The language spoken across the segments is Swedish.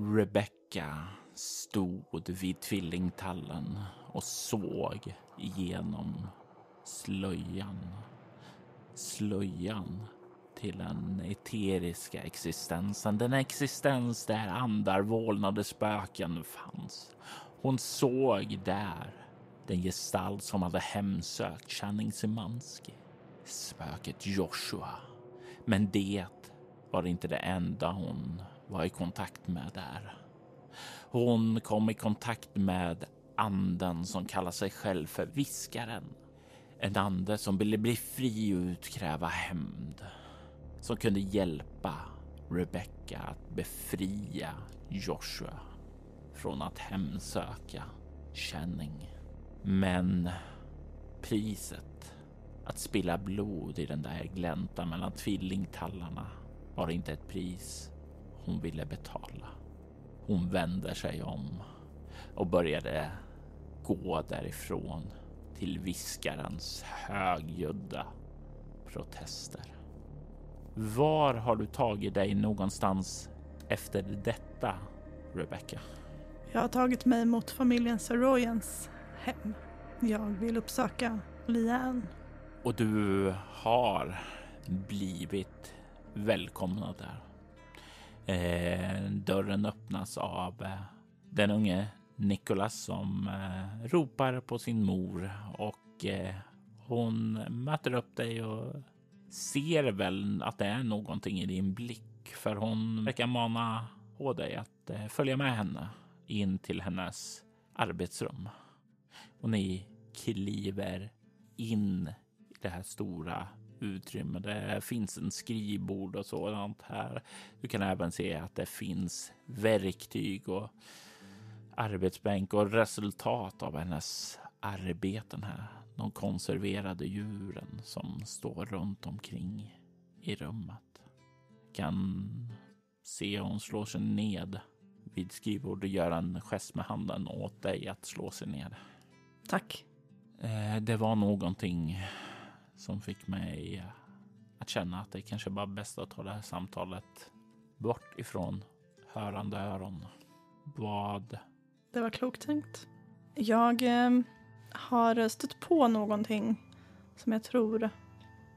Rebecca stod vid tvillingtallen och såg igenom slöjan. Slöjan till den eteriska existensen. Den existens där andar, vålnade spöken fanns. Hon såg där den gestalt som hade hemsökt Channing Simanski spöket Joshua. Men det var inte det enda hon var i kontakt med där. Hon kom i kontakt med anden som kallar sig själv för Viskaren. En ande som ville bli fri och utkräva hämnd. Som kunde hjälpa Rebecca att befria Joshua från att hemsöka Channing. Men priset att spilla blod i den där gläntan mellan tvillingtallarna var inte ett pris hon ville betala. Hon vände sig om och började gå därifrån till viskarens högljudda protester. Var har du tagit dig någonstans efter detta, Rebecca? Jag har tagit mig mot familjen Saroyans hem. Jag vill uppsöka Lian. Och du har blivit välkomnad där. Eh, dörren öppnas av eh, den unge Nicholas som eh, ropar på sin mor och hon möter upp dig och ser väl att det är någonting i din blick för hon verkar mana på dig att följa med henne in till hennes arbetsrum. Och ni kliver in i det här stora utrymmet. Det finns en skrivbord och sådant här. Du kan även se att det finns verktyg och arbetsbänk och resultat av hennes arbeten här. De konserverade djuren som står runt omkring i rummet. Kan se hon slår sig ned vid skrivbordet och gör en gest med handen åt dig att slå sig ner. Tack. Eh, det var någonting som fick mig att känna att det kanske var bäst att ta det här samtalet bort ifrån hörande öron. Vad? Det var klokt tänkt. Jag eh, har stött på någonting som jag tror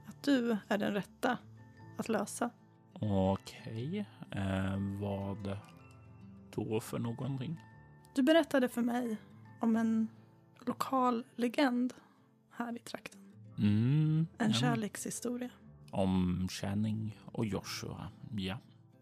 att du är den rätta att lösa. Okej, eh, vad då för någonting? Du berättade för mig om en lokal legend här i trakten. Mm, En ja. kärlekshistoria. Om Channing och Joshua, ja.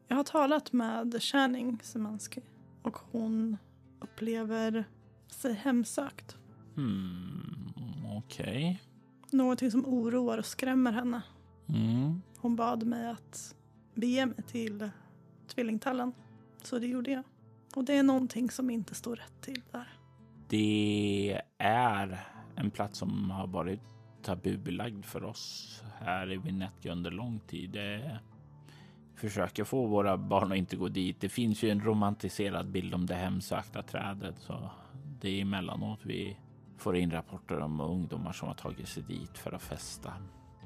Jag har talat med Channing Szymanski och hon upplever sig hemsökt. Hmm, okej. Någonting som oroar och skrämmer henne. Mm, Hon bad mig att bege mig till Tvillingtallen. Så det gjorde jag. Och det är någonting som inte står rätt till där. det är en plats som har varit tabubelagd för oss här i Vinetka under lång tid. Det försöker få våra barn att inte gå dit. Det finns ju en romantiserad bild om det hemsökta trädet, så det är emellanåt vi får in rapporter om ungdomar som har tagit sig dit för att festa.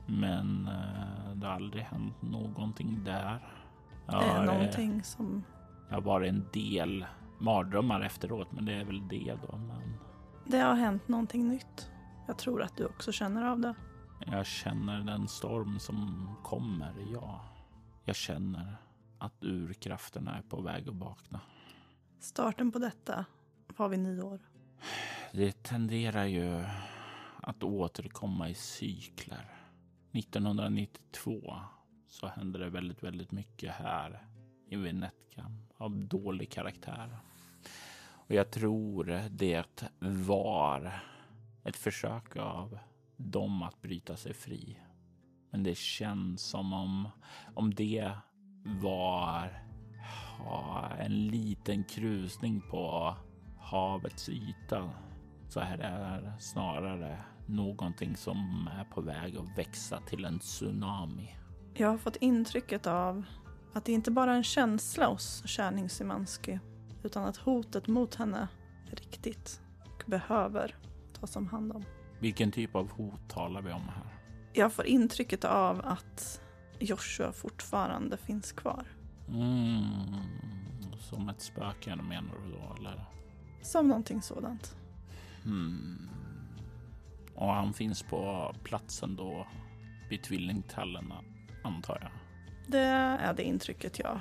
Men eh, det har aldrig hänt någonting där. Ja, det är eh, någonting som... Det har varit en del mardrömmar efteråt, men det är väl det då. Men Det har hänt någonting nytt. Jag tror att du också känner av det. jag känner den storm som kommer, ja. Jag känner att urkrafterna är på väg att vakna. Starten på detta var vid nyår. Det tenderar ju att återkomma i cykler. 1992 så händer det väldigt, väldigt mycket här i Venetka av dålig karaktär. Och jag tror det var ett försök av dem att bryta sig fri. Men det känns som om, om det var ja, en liten krusning på havets yta så här är det snarare någonting som är på väg att växa till en tsunami. Jag har fått intrycket av att det inte bara är en känsla hos Kärning Simanski utan att hotet mot henne är riktigt och behöver tas om hand om. Vilken typ av hot talar vi om här? Jag får intrycket av att Joshua fortfarande finns kvar. Mm, som ett spöke menar du då eller? Som någonting sådant. Hmm. Och han finns på platsen då vid tvillingtallarna antar jag? Det är det intrycket jag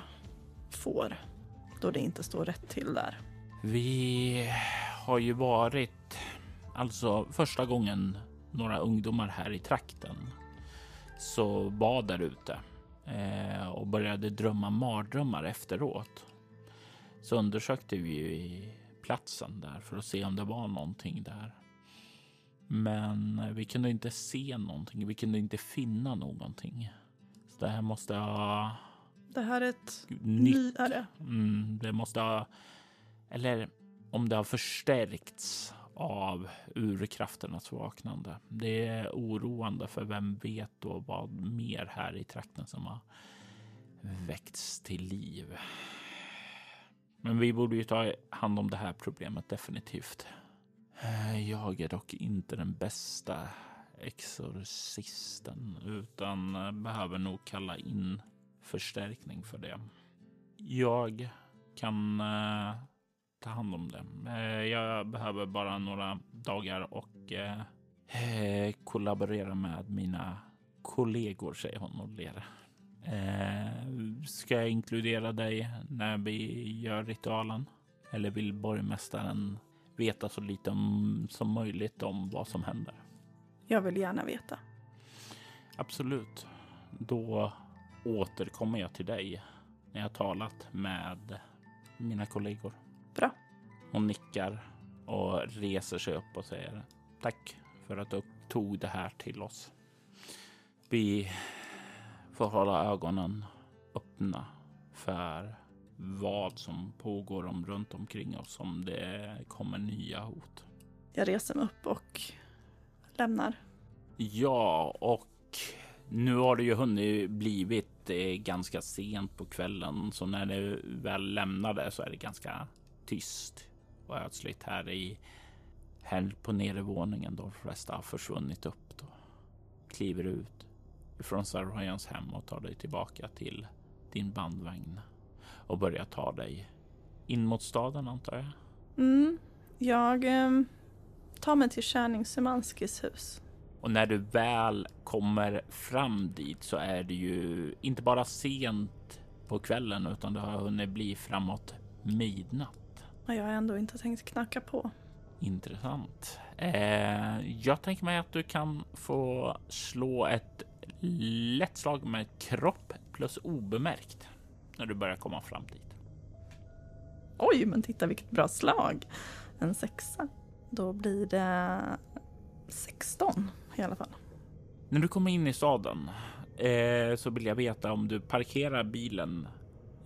får då det inte står rätt till där. Vi har ju varit, alltså första gången några ungdomar här i trakten så var där ute eh, och började drömma mardrömmar efteråt. Så undersökte vi platsen där för att se om det var någonting där. Men vi kunde inte se någonting. Vi kunde inte finna någonting. Så det här måste ha... Det här är ett nytt. nyare. Mm, det måste ha... Eller om det har förstärkts av urkrafternas vaknande. Det är oroande för vem vet då vad mer här i trakten som har väckts till liv. Men vi borde ju ta hand om det här problemet definitivt. Eh, jag är dock inte den bästa exorcisten utan behöver nog kalla in förstärkning för det. Jag kan eh, ta hand om det. Eh, jag behöver bara några dagar och eh, kollaborera med mina kollegor, säger hon och ler. ska jag inkludera dig när vi gör ritualen? Eller vill borgmästaren veta så lite om, som möjligt om vad som händer? Jag vill gärna veta. Absolut. Då återkommer jag till dig när jag talat med mina kollegor. Bra. Hon nickar och reser sig upp och säger tack för att du tog det här till oss. Vi får hålla ögonen öppna för vad som pågår om runt omkring oss om det kommer nya hot. Jag reser mig upp och lämnar. Ja, och nu har det ju hunnit blivit eh, ganska sent på kvällen, så när det väl lämnade så är det ganska tyst och ödsligt här i här på nedervåningen då de flesta har försvunnit upp då. Kliver ut ifrån Sarojans hem och tar dig tillbaka till din bandvagn och börjar ta dig in mot staden antar jag? Mm, jag eh, tar mig till Kärning Semanskis hus. Och när du väl kommer fram dit så är det ju inte bara sent på kvällen utan det har hunnit bli framåt midnatt. Och jag har ändå inte tänkt knacka på. Intressant. Eh, jag tänker mig att du kan få slå ett lätt slag med kropp plus obemärkt när du börjar komma fram dit. Oj, men titta vilket bra slag. En sexa. Då blir det 16 i alla fall. När du kommer in i staden eh, så vill jag veta om du parkerar bilen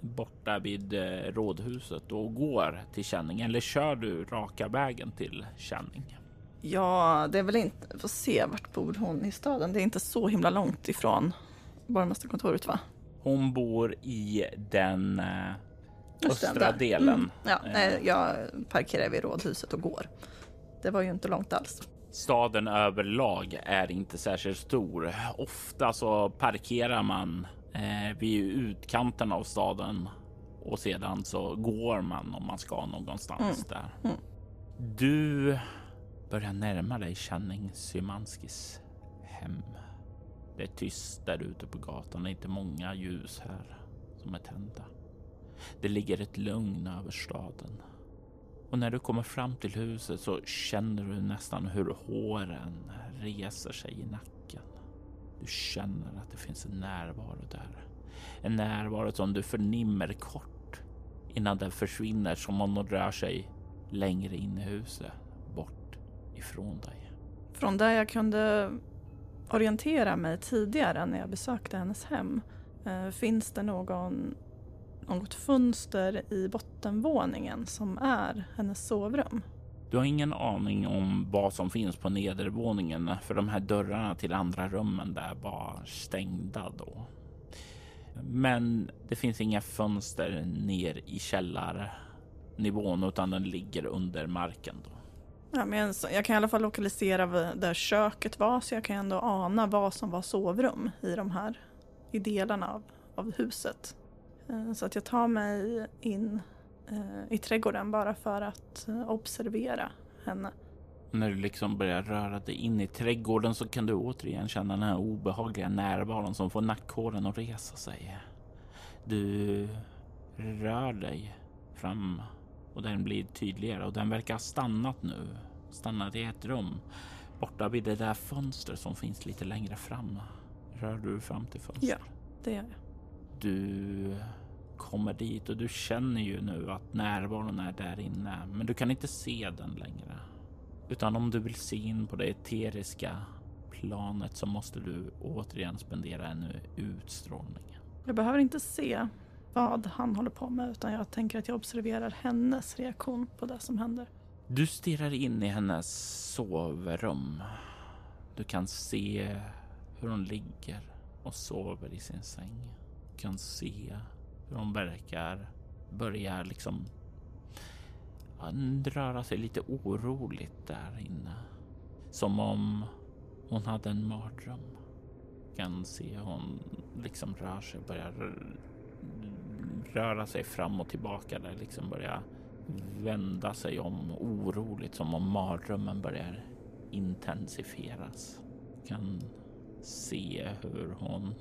borta vid eh, rådhuset och går till Känning eller kör du raka vägen till Känning? Ja, det är väl inte, får se vart bor hon i staden. Det är inte så himla långt ifrån borgmästarkontoret va? Hon bor i den eh, östra delen. Mm. Ja, eh. jag parkerar vid rådhuset och går. Det var ju inte långt alls. Staden överlag är inte särskilt stor. Ofta så parkerar man eh, vid utkanten av staden och sedan så går man om man ska någonstans mm. där. Mm. Du börjar närma dig Channing Symanskis hem. Det är tyst där ute på gatan. Det är inte många ljus här som är tända. Det ligger ett lugn över staden. Och när du kommer fram till huset så känner du nästan hur håren reser sig i nacken. Du känner att det finns en närvaro där. En närvaro som du förnimmer kort innan den försvinner som om den rör sig längre in i huset, bort ifrån dig. Från där jag kunde orientera mig tidigare när jag besökte hennes hem, eh, finns det någon, något fönster i bottenvåningen som är hennes sovrum? Du har ingen aning om vad som finns på nedervåningen för de här dörrarna till andra rummen där var stängda då. Men det finns inga fönster ner i källarnivån utan den ligger under marken. Då. Ja, men jag kan i alla fall lokalisera där köket var så jag kan ändå ana vad som var sovrum i de här i delarna av, av huset. Eh, så att jag tar mig in i trädgården bara för att eh, observera henne. När du liksom börjar röra dig in i trädgården så kan du återigen känna den här obehagliga närvaron som får nackhåren att resa sig. Du rör dig fram och den blir tydligare och den verkar ha stannat nu. Stannat i ett rum borta vid det där fönstret som finns lite längre fram. Rör du fram till fönstret? Ja, det gör jag. Du kommer dit och du känner ju nu att närvaron är där inne, men du kan inte se den längre. Utan om du vill se in på det eteriska planet så måste du återigen spendera en utstrålning. Jag behöver inte se vad han håller på med utan jag tänker att jag observerar hennes reaktion på det som händer. Du stirrar in i hennes sovrum. Du kan se hur hon ligger och sover i sin säng. Du kan se hur hon verkar börja liksom röra sig lite oroligt där inne. Som om hon hade en mardröm. Kan se hur hon liksom rör sig, börjar röra sig fram och tillbaka där liksom börja vända sig om oroligt som om mardrömmen börjar intensifieras. Kan se hur hon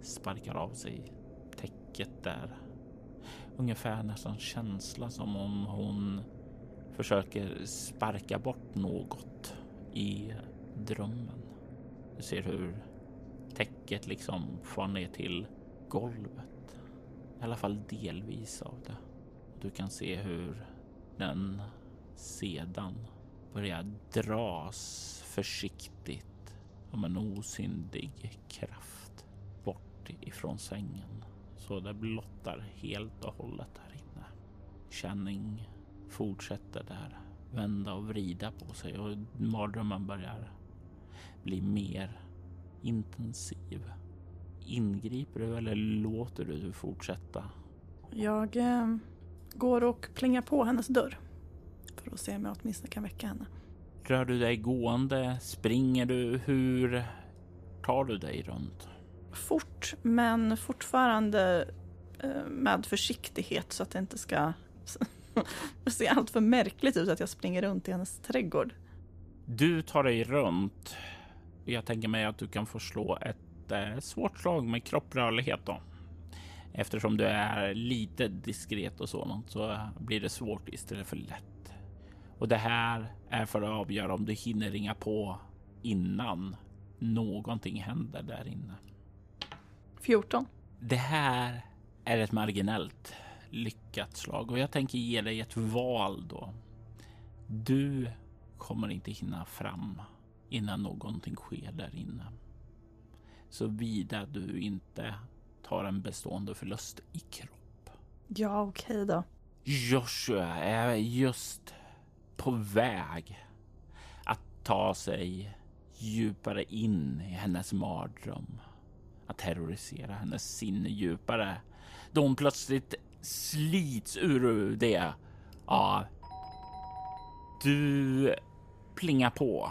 sparkar av sig täcket där. Ungefär nästan känsla som om hon försöker sparka bort något i drömmen. Du ser hur täcket liksom far ner till golvet. I alla fall delvis av det. Du kan se hur den sedan börjar dras försiktigt om en osynlig kraft bort ifrån sängen. Det blottar helt och hållet här inne. Känning fortsätter där vända och vrida på sig och mardrömmen börjar bli mer intensiv. Ingriper du eller låter du fortsätta? Jag eh, går och plingar på hennes dörr för att se om jag åtminstone kan väcka henne. Rör du dig gående? Springer du? Hur tar du dig runt? Fort, men fortfarande eh, med försiktighet så att det inte ska se allt för märkligt ut att jag springer runt i hennes trädgård. Du tar dig runt. Jag tänker mig att du kan få slå ett eh, svårt slag med kropprörlighet då. Eftersom du är lite diskret och sådant så blir det svårt istället för lätt. Och det här är för att avgöra om du hinner ringa på innan någonting händer där inne. 14. Det här är ett marginellt lyckat slag och jag tänker ge dig ett val då. Du kommer inte hinna fram innan någonting sker där inne. Såvida du inte tar en bestående förlust i kropp. Ja, okej okay då. Joshua är just på väg att ta sig djupare in i hennes mardröm. Att terrorisera hennes sinne djupare. Då hon plötsligt slits ur det. Ja. Du plingar på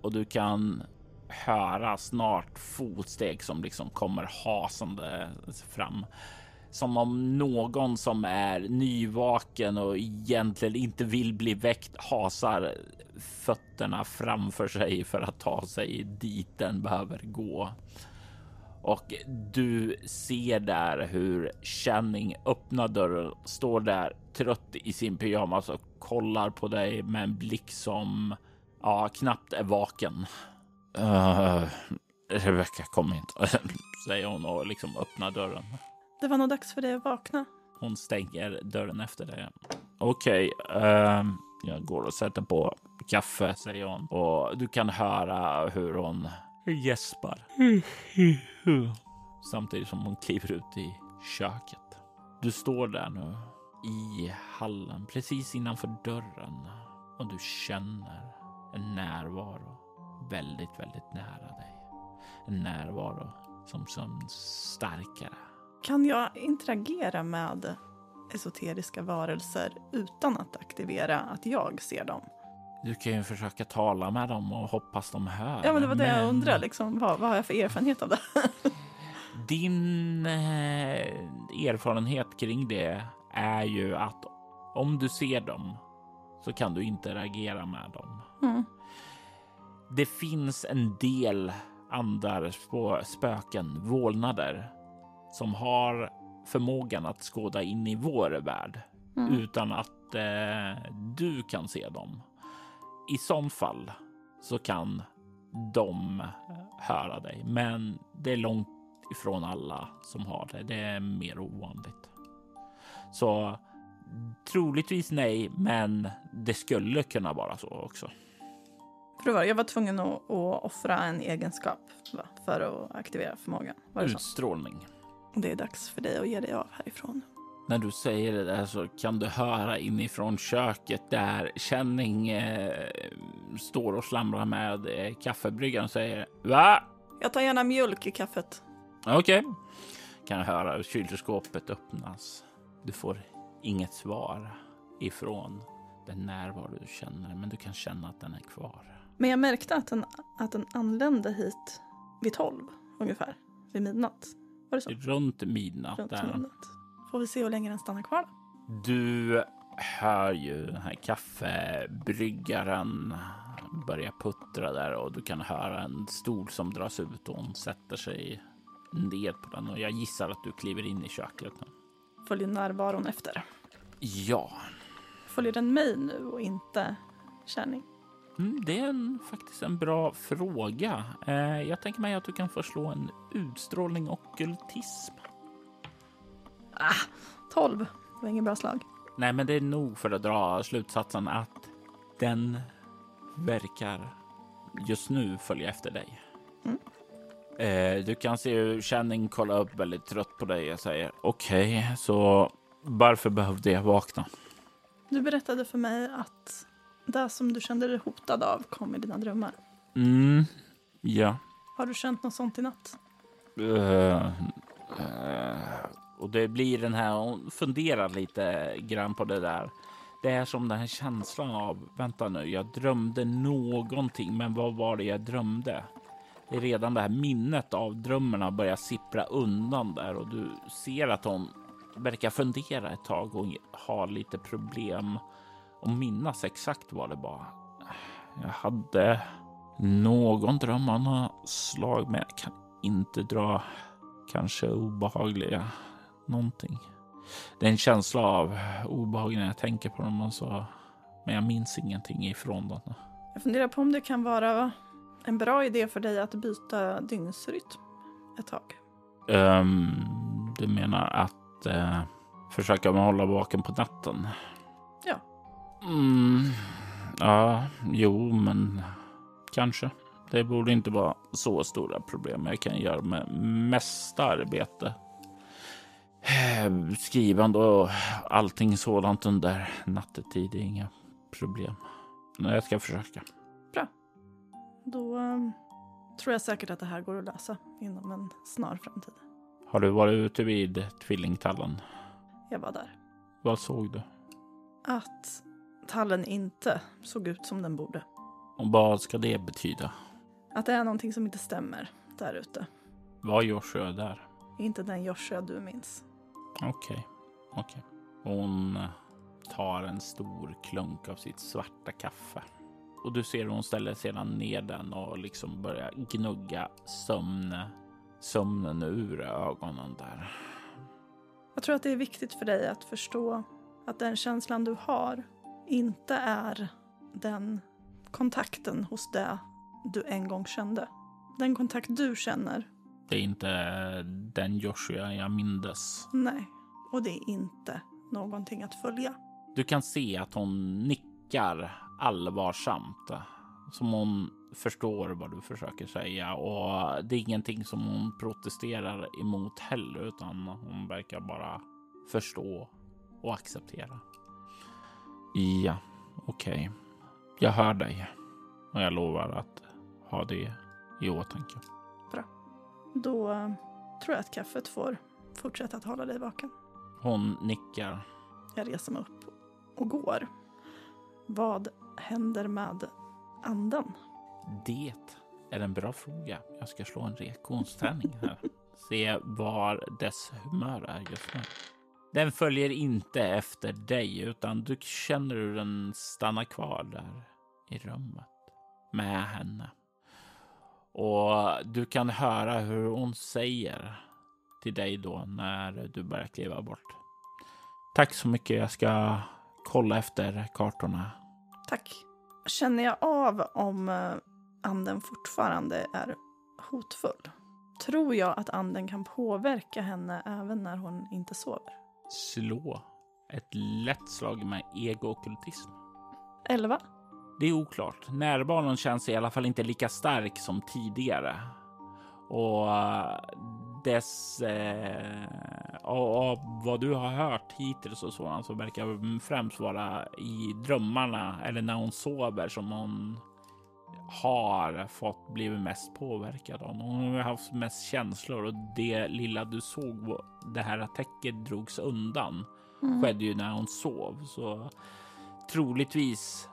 och du kan höra snart fotsteg som liksom kommer hasande fram. Som om någon som är nyvaken och egentligen inte vill bli väckt hasar fötterna framför sig för att ta sig dit den behöver gå och du ser där hur Channing öppnar dörren, står där trött i sin pyjamas och kollar på dig med en blick som ja, knappt är vaken. Uh, Rebecka, kom inte, säger hon och liksom öppnar dörren. Det var nog dags för dig att vakna. Hon stänger dörren efter dig. Okej, okay, uh, jag går och sätter på kaffe, säger hon. Och du kan höra hur hon gäspar. Samtidigt som hon kliver ut i köket. Du står där nu i hallen precis innanför dörren och du känner en närvaro väldigt, väldigt nära dig. En närvaro som känns starkare. Kan jag interagera med esoteriska varelser utan att aktivera att jag ser dem? Du kan ju försöka tala med dem och hoppas de hör. Ja, men det var det men... jag undrar. Liksom, vad, vad har jag för erfarenhet av det? Din eh, erfarenhet kring det är ju att om du ser dem så kan du interagera med dem. Mm. Det finns en del andar, spöken, vålnader som har förmågan att skåda in i vår värld mm. utan att eh, du kan se dem. I sån fall så kan de höra dig, men det är långt ifrån alla som har det. Det är mer ovanligt. Så troligtvis nej, men det skulle kunna vara så också. Jag var tvungen att, att offra en egenskap va, för att aktivera förmågan. Var det Utstrålning. Så? Det är dags för dig att ge dig av härifrån. När du säger det där så kan du höra inifrån köket där Känning eh, står och slamrar med eh, kaffebryggaren och säger Va? Jag tar gärna mjölk i kaffet. Okej. Okay. Kan höra hur kylskåpet öppnas. Du får inget svar ifrån den närvaro du känner, men du kan känna att den är kvar. Men jag märkte att den, att den anlände hit vid tolv ungefär, vid midnatt. Var det så? Runt midnatt. Runt midnatt. Får vi se hur länge den stannar kvar. Du hör ju den här kaffebryggaren börja puttra där och du kan höra en stol som dras ut och hon sätter sig ned på den och jag gissar att du kliver in i köket. Följer närvaron efter? Ja. Följer den mig nu och inte Kärning? Mm, det är en, faktiskt en bra fråga. Eh, jag tänker mig att du kan förslå en utstrålning och kultism. Ah, 12. Det var inget bra slag. Nej, men det är nog för att dra slutsatsen att den verkar just nu följa efter dig. Mm. Eh, du kan se hur Channing kollar upp väldigt trött på dig och säger okej, okay, så varför behövde jag vakna? Du berättade för mig att det som du kände dig hotad av kom i dina drömmar. Mm, ja. Har du känt något sånt i natt? Uh, uh, och det blir den här, hon funderar lite grann på det där. Det är som den här känslan av, vänta nu, jag drömde någonting, men vad var det jag drömde? Det är redan det här minnet av drömmarna börjar sippra undan där och du ser att hon verkar fundera ett tag och ha lite problem att minnas exakt vad det var. Jag hade någon dröm av något slag, men jag kan inte dra kanske obehagliga någonting. Det är en känsla av obehag när jag tänker på dem och så, men jag minns ingenting ifrån dem. Jag funderar på om det kan vara en bra idé för dig att byta dygnsrytm ett tag. Um, du menar att uh, försöka hålla vaken på natten? Ja. Mm, ja, jo, men kanske. Det borde inte vara så stora problem. Jag kan göra med mesta arbete. Skrivande och allting sådant under nattetid är inga problem. Men jag ska försöka. Bra. Då um, tror jag säkert att det här går att lösa inom en snar framtid. Har du varit ute vid tvillingtallen? Jag var där. Vad såg du? Att tallen inte såg ut som den borde. Och vad ska det betyda? Att det är någonting som inte stämmer där ute. Var Joshua där? Inte den Joshua du minns. Okej, okay. okej. Okay. Hon eh, tar en stor klunk av sitt svarta kaffe. Och du ser hur hon ställer sedan ner den och liksom börjar gnugga sömn, sömnen ur ögonen där. Jag tror att det är viktigt för dig att förstå att den känslan du har inte är den kontakten hos det du en gång kände. Den kontakt du känner? Det är inte den Joshua jag mindes. Nej, och det är inte någonting att följa. Du kan se att hon nickar allvarsamt. Som hon förstår vad du försöker säga och det är ingenting som hon protesterar emot heller utan hon verkar bara förstå och acceptera. Ja, okej. Okay. Jag hör dig och jag lovar att ha det i åtanke. Då tror jag att kaffet får fortsätta att hålla dig vaken. Hon nickar. Jag reser mig upp och går. Vad händer med anden? Det är en bra fråga. Jag ska slå en reaktionstärning här. Se var dess humör är just nu. Den följer inte efter dig utan du känner hur den stannar kvar där i rummet med henne. Och du kan höra hur hon säger till dig då när du börjar kliva bort. Tack så mycket. Jag ska kolla efter kartorna. Tack. Känner jag av om eh, anden fortfarande är hotfull? Tror jag att anden kan påverka henne även när hon inte sover? Slå ett lätt slag med ego-okkultism. Elva. Det är oklart. Närvaron känns i alla fall inte lika stark som tidigare. Och eh, dess... Eh, av vad du har hört hittills och sådant så verkar främst vara i drömmarna eller när hon sover som hon har fått blivit mest påverkad av. Hon har haft mest känslor och det lilla du såg, det här täcket drogs undan, mm. skedde ju när hon sov. Så troligtvis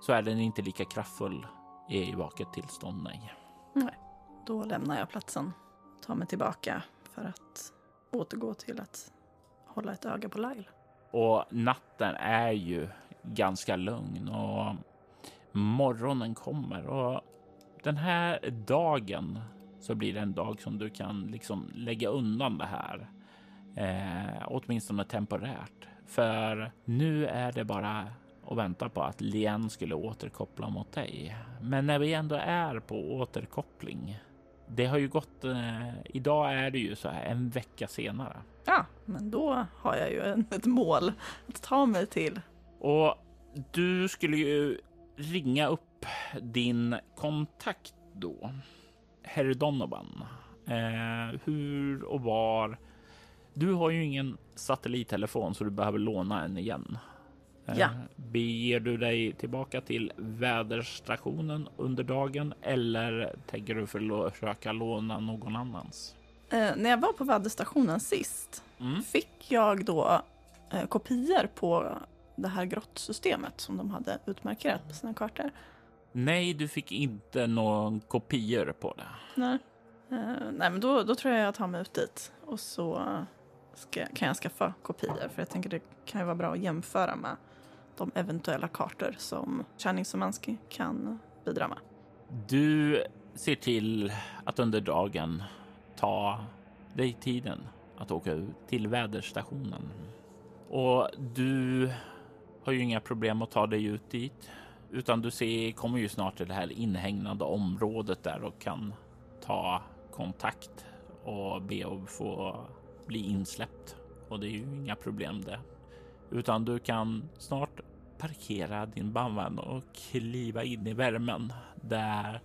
så är den inte lika kraftfull i vaket tillstånd. Nej. nej. Då lämnar jag platsen, tar mig tillbaka för att återgå till att hålla ett öga på Lyle. Och natten är ju ganska lugn och morgonen kommer och den här dagen så blir det en dag som du kan liksom lägga undan det här. Eh, åtminstone temporärt. För nu är det bara att vänta på att Lien skulle återkoppla mot dig. Men när vi ändå är på återkoppling. Det har ju gått. Eh, idag är det ju så här en vecka senare. Ja, men då har jag ju en, ett mål att ta mig till. Och du skulle ju ringa upp din kontakt då, herr Donovan. Eh, hur och var? Du har ju ingen satellittelefon så du behöver låna en igen. Eh, ja. Beger du dig tillbaka till väderstationen under dagen eller tänker du försöka låna någon annans? Eh, när jag var på väderstationen sist mm. fick jag då eh, kopior på det här grottsystemet som de hade utmarkerat på sina kartor? Nej, du fick inte någon kopior på det. Nej, uh, nej men då, då tror jag jag tar mig ut dit och så ska, kan jag skaffa kopior för jag tänker det kan ju vara bra att jämföra med de eventuella kartor som Channing Somansky kan bidra med. Du ser till att under dagen ta dig tiden att åka ut till väderstationen. Och du har ju inga problem att ta dig ut dit, utan du ser, kommer ju snart till det här inhägnade området där och kan ta kontakt och be att få bli insläppt. Och det är ju inga problem det, utan du kan snart parkera din bandvagn och kliva in i värmen där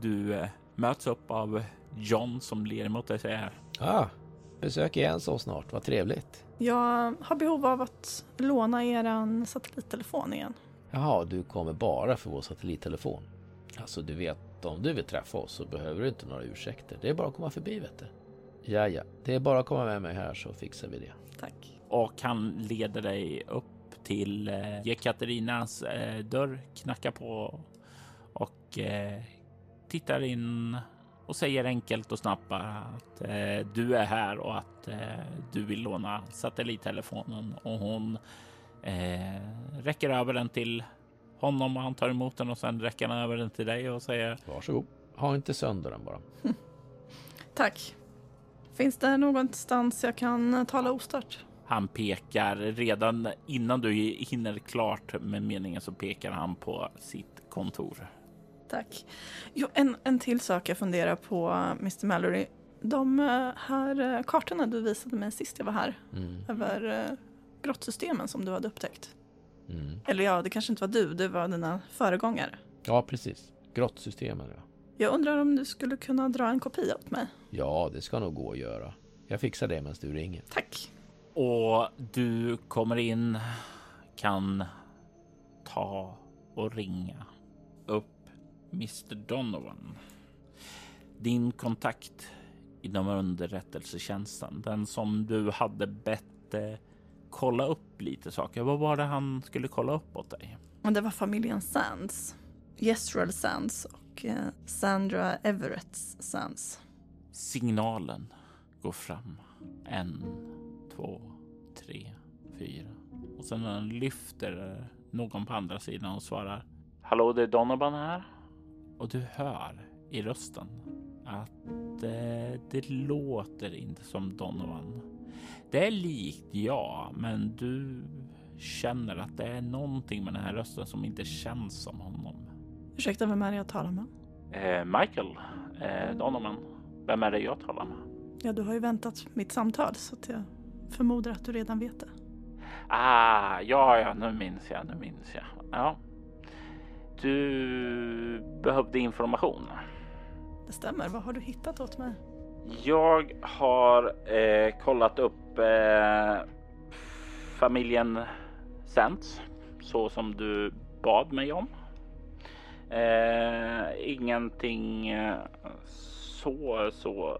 du eh, möts upp av John som ler mot dig och säger. Ah, besök igen så snart. Vad trevligt. Jag har behov av att låna er satellittelefon igen. Jaha, du kommer bara för vår satellittelefon. Alltså du vet, om du vill träffa oss så behöver du inte några ursäkter. Det är bara att komma förbi vet du. Ja, ja, det är bara att komma med mig här så fixar vi det. Tack. Och han leder dig upp till eh, Jekaterinas eh, dörr, knackar på och eh, tittar in och säger enkelt och snabbt att eh, du är här och att eh, du vill låna satellittelefonen och hon eh, räcker över den till honom och han tar emot den och sen räcker han över den till dig och säger Varsågod. Ha inte sönder den bara. Tack. Finns det någonstans jag kan tala ostört? Han pekar redan innan du hinner klart med meningen så pekar han på sitt kontor. Tack. Jo, en, en till sak jag funderar på, Mr Mallory. De eh, här eh, kartorna du visade mig sist jag var här, Mm. över eh, grottsystemen som du hade upptäckt. Mm. Eller ja, det kanske inte var du, det var dina föregångare. Ja, precis. Grottsystemen, ja. Jag undrar om du skulle kunna dra en kopia åt mig? Ja, det ska nog gå att göra. Jag fixar det medan du ringer. Tack. Och du kommer in, kan ta och ringa upp Mr Donovan. Din kontakt inom underrättelsetjänsten, den som du hade bett eh, kolla upp lite saker. Vad var det han skulle kolla upp åt dig? Och det var familjen Sands. Yesrel Sands och eh, Sandra Everetts Sands. Signalen går fram. En, två, tre, fyra. Och sen när han lyfter någon på andra sidan och svarar. Hallå, det är Donovan här. Och du hör i rösten att eh, det låter inte som Donovan. Det är likt ja, men du känner att det är någonting med den här rösten som inte känns som honom. Ursäkta, vem är det jag talar med? Eh, Michael eh, Donovan, vem är det jag talar med? Ja, du har ju väntat mitt samtal så att jag förmodar att du redan vet det. Ah, ja, ja, nu minns jag, nu minns jag. Ja. Du behövde information. Det stämmer. Vad har du hittat åt mig? Jag har eh, kollat upp eh, familjen Sents så som du bad mig om. Eh, ingenting eh, så, så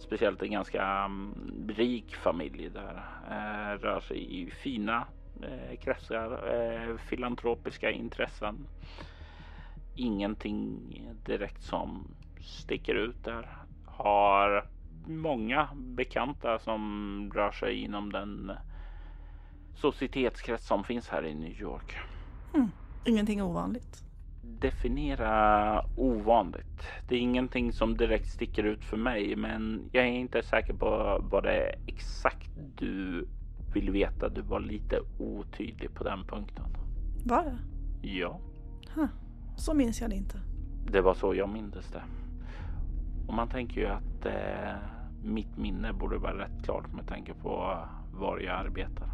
speciellt en ganska mm, rik familj där. Eh, rör sig i fina eh, kretsar, eh, filantropiska intressen. Ingenting direkt som sticker ut där. Har många bekanta som rör sig inom den societetskrets som finns här i New York. Hmm, ingenting ovanligt. Definiera ovanligt. Det är ingenting som direkt sticker ut för mig, men jag är inte säker på vad det är exakt du vill veta. Du var lite otydlig på den punkten. Var det? Ja, Så minns jag det inte. det var så jag mindes det. Och man tänker ju att eh, mitt minne borde vara rätt klart med tanke på var jag arbetar.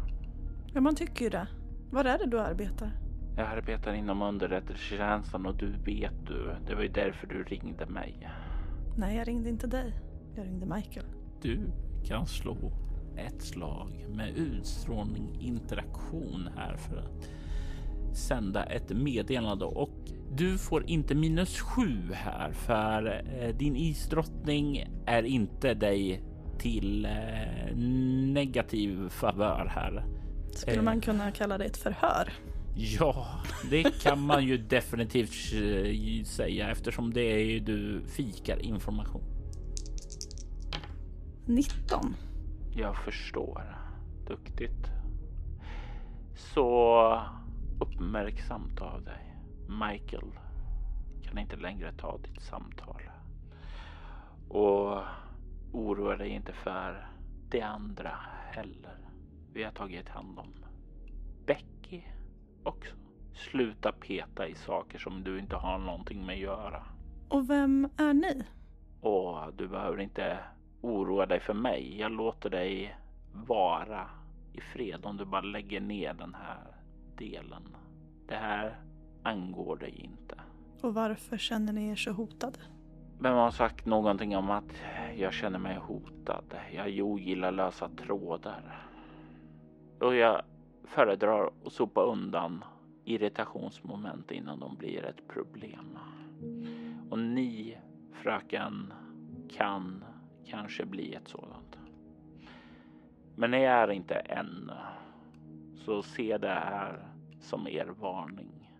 Ja, man tycker ju det. Var är det du arbetar? Jag arbetar inom underrättelsetjänsten och du vet du. Det var ju därför du ringde mig. Nej, jag ringde inte dig. Jag ringde Michael. Du kan slå ett slag med utstrålning interaktion här för att sända ett meddelande och du får inte minus sju här för eh, din isdrottning är inte dig till eh, negativ favör här. Skulle Eh. man kunna kalla det ett förhör? Ja, det kan man ju definitivt eh, säga eftersom det är ju du fikar information. 19. Jag förstår. Duktigt. Så uppmärksamt av dig. Michael kan inte längre ta ditt samtal. Och oroa dig inte för det andra heller. Vi har tagit hand om Becky också. Sluta peta i saker som du inte har någonting med att göra. Och vem är ni? Och du behöver inte oroa dig för mig. Jag låter dig vara i fred om du bara lägger ner den här delen. Det här angår dig inte. Och varför känner ni er så hotade? Vem har sagt någonting om att jag känner mig hotad? Jag ogillar lösa trådar. Och jag föredrar att sopa undan irritationsmoment innan de blir ett problem. Och ni, fröken, kan kanske bli ett sådant. Men ni är inte ännu. Så se det här som er varning.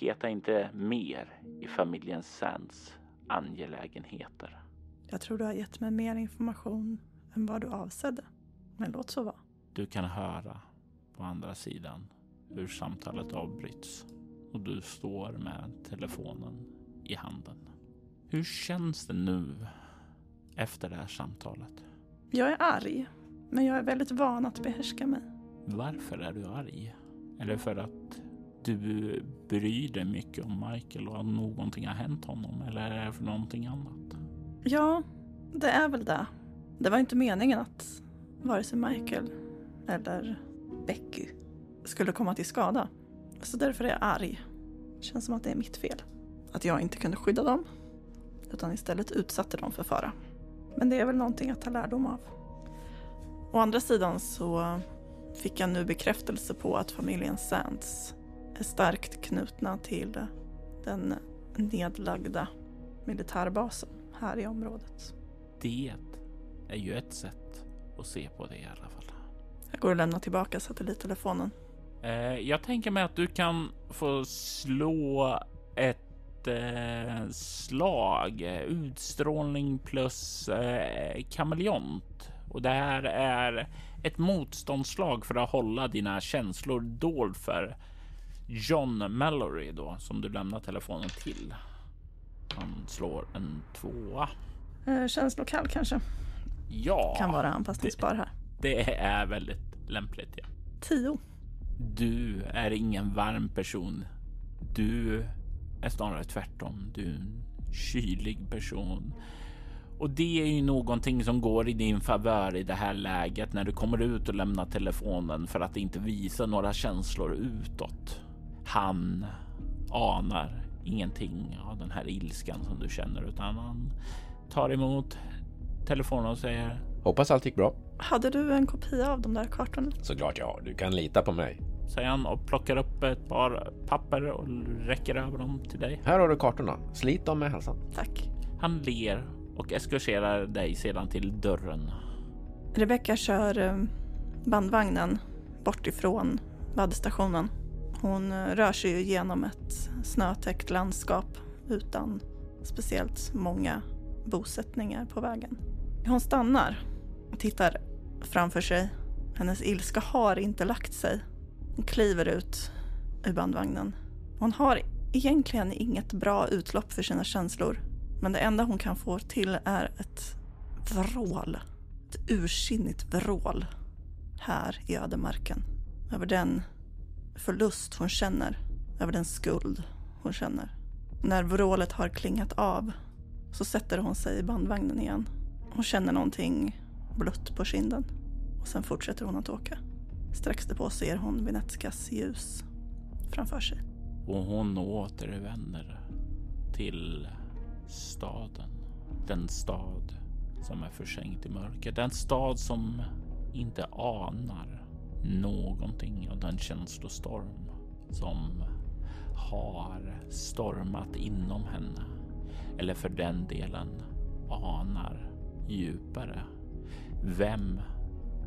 Peta inte mer i familjen Sands angelägenheter. Jag tror du har gett mig mer information än vad du avsedde. Men låt så vara. Du kan höra på andra sidan hur samtalet avbryts och du står med telefonen i handen. Hur känns det nu efter det här samtalet? Jag är arg, men jag är väldigt van att behärska mig. Varför är du arg? Det för att du bryr dig mycket om Michael och att någonting har hänt honom eller är det för någonting annat? Ja, det är väl det. Det var inte meningen att vare sig Michael eller Becky skulle komma till skada. Så därför är jag arg. Känns som att det är mitt fel. Att jag inte kunde skydda dem. Utan istället utsatte dem för fara. Men det är väl någonting att ta lärdom av. Å andra sidan så fick jag nu bekräftelse på att familjen Sands är starkt knutna till den nedlagda militärbasen här i området. Det är ju ett sätt att se på det i alla fall. Jag går och lämnar tillbaka satellittelefonen. Eh, jag tänker mig att du kan få slå ett eh, slag, utstrålning plus eh, kameleont. Och det här är ett motståndsslag för att hålla dina känslor dold för John Mallory då som du lämnar telefonen till. Han slår en tvåa. Eh, känslokall kanske? Ja, Kan vara anpassningsbar här. Det är väldigt lämpligt. Ja. Tio. Du är ingen varm person. Du är snarare tvärtom. Du är en kylig person. Och det är ju någonting som går i din favör i det här läget när du kommer ut och lämnar telefonen för att inte visa några känslor utåt. Han anar ingenting av den här ilskan som du känner utan han tar emot telefonen och säger Hoppas allt gick bra. Hade du en kopia av de där kartorna? Såklart jag har. Du kan lita på mig. säger han och plockar upp ett par papper och räcker över dem till dig. Här har du kartorna. Slit dem med hälsan. Tack. Han ler och eskorterar dig sedan till dörren. Rebecka kör eh, bandvagnen bort ifrån laddstationen. Hon eh, rör sig ju genom ett snötäckt landskap utan speciellt många bosättningar på vägen. Hon stannar tittar framför sig. Hennes ilska har inte lagt sig. Hon kliver ut ur bandvagnen. Hon har egentligen inget bra utlopp för sina känslor. Men det enda hon kan få till är ett vrål. Ett ursinnigt vrål. Här i ödemarken. Över den förlust hon känner. Över den skuld hon känner. När vrålet har klingat av så sätter hon sig i bandvagnen igen. Hon känner någonting blött på kinden. Och sen fortsätter hon att åka. Strax därpå ser hon Vinetskas ljus framför sig. Och hon återvänder till staden. Den stad som är försänkt i mörker. Den stad som inte anar någonting av den känslostorm som har stormat inom henne. Eller för den delen anar djupare vem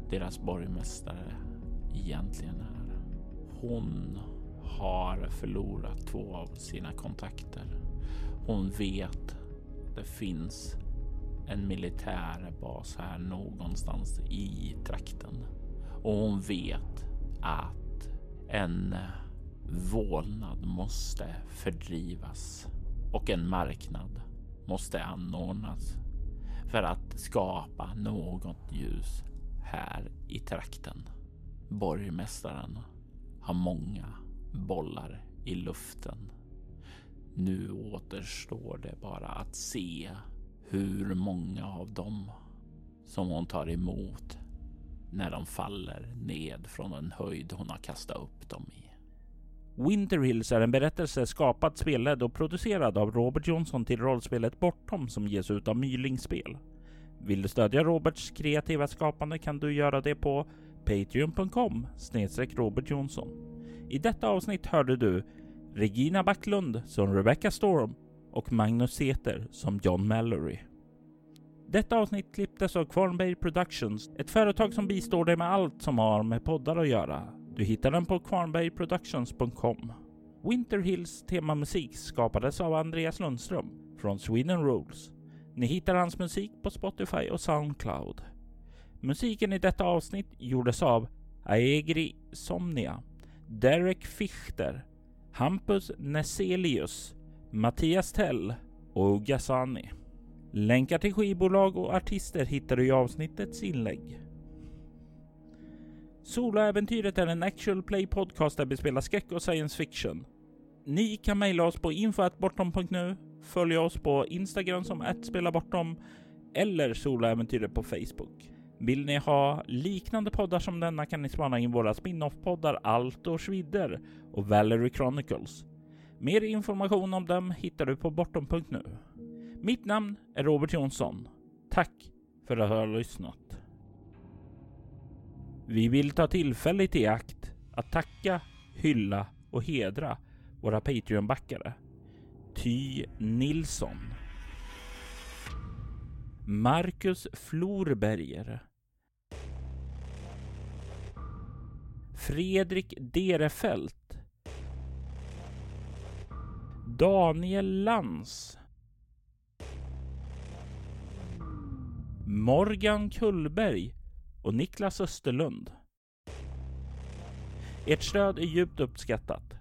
deras borgmästare egentligen är. Hon har förlorat två av sina kontakter. Hon vet det finns en militärbas här någonstans i trakten och hon vet att en vålnad måste fördrivas och en marknad måste anordnas för att skapa något ljus här i trakten. Borgmästaren har många bollar i luften. Nu återstår det bara att se hur många av dem som hon tar emot när de faller ned från den höjd hon har kastat upp dem i. Winter Hills är en berättelse skapad, spelledd och producerad av Robert Johnson till rollspelet Bortom som ges ut av Mylingspel. Vill du stödja Roberts kreativa skapande kan du göra det på patreon.com snedstreck Robert Jonsson. I detta avsnitt hörde du Regina Backlund som Rebecca Storm och Magnus Seter som John Mallory. Detta avsnitt klipptes av Kvarnberg Productions, ett företag som bistår dig med allt som har med poddar att göra. Du hittar den på kvarnbergproductions.com. Winter Hills temamusik skapades av Andreas Lundström från Sweden Rules. Ni hittar hans musik på Spotify och Soundcloud. Musiken i detta avsnitt gjordes av Aegri Somnia, Derek Fichter, Hampus Neselius, Mattias Tell och Ugasani. Länkar till skivbolag och artister hittar du i avsnittets inlägg. Soloäventyret är en actual play podcast där vi spelar skräck och science fiction. Ni kan mejla oss på info.bortom.nu, följa oss på Instagram som @spelabortom eller Soloäventyret på Facebook. Vill ni ha liknande poddar som denna kan ni spana in våra spin-off-poddar Allt och svidder och Valerie Chronicles. Mer information om dem hittar du på bortom.nu. Mitt namn är Robert Jonsson. Tack för att du har lyssnat. Vi vill ta tillfället i akt att tacka, hylla och hedra våra Patreon-backare. Ty Nilsson. Marcus Florberger. Fredrik Derefelt. Daniel Lans. Morgan Kullberg och Niklas Österlund. Ert stöd är djupt uppskattat.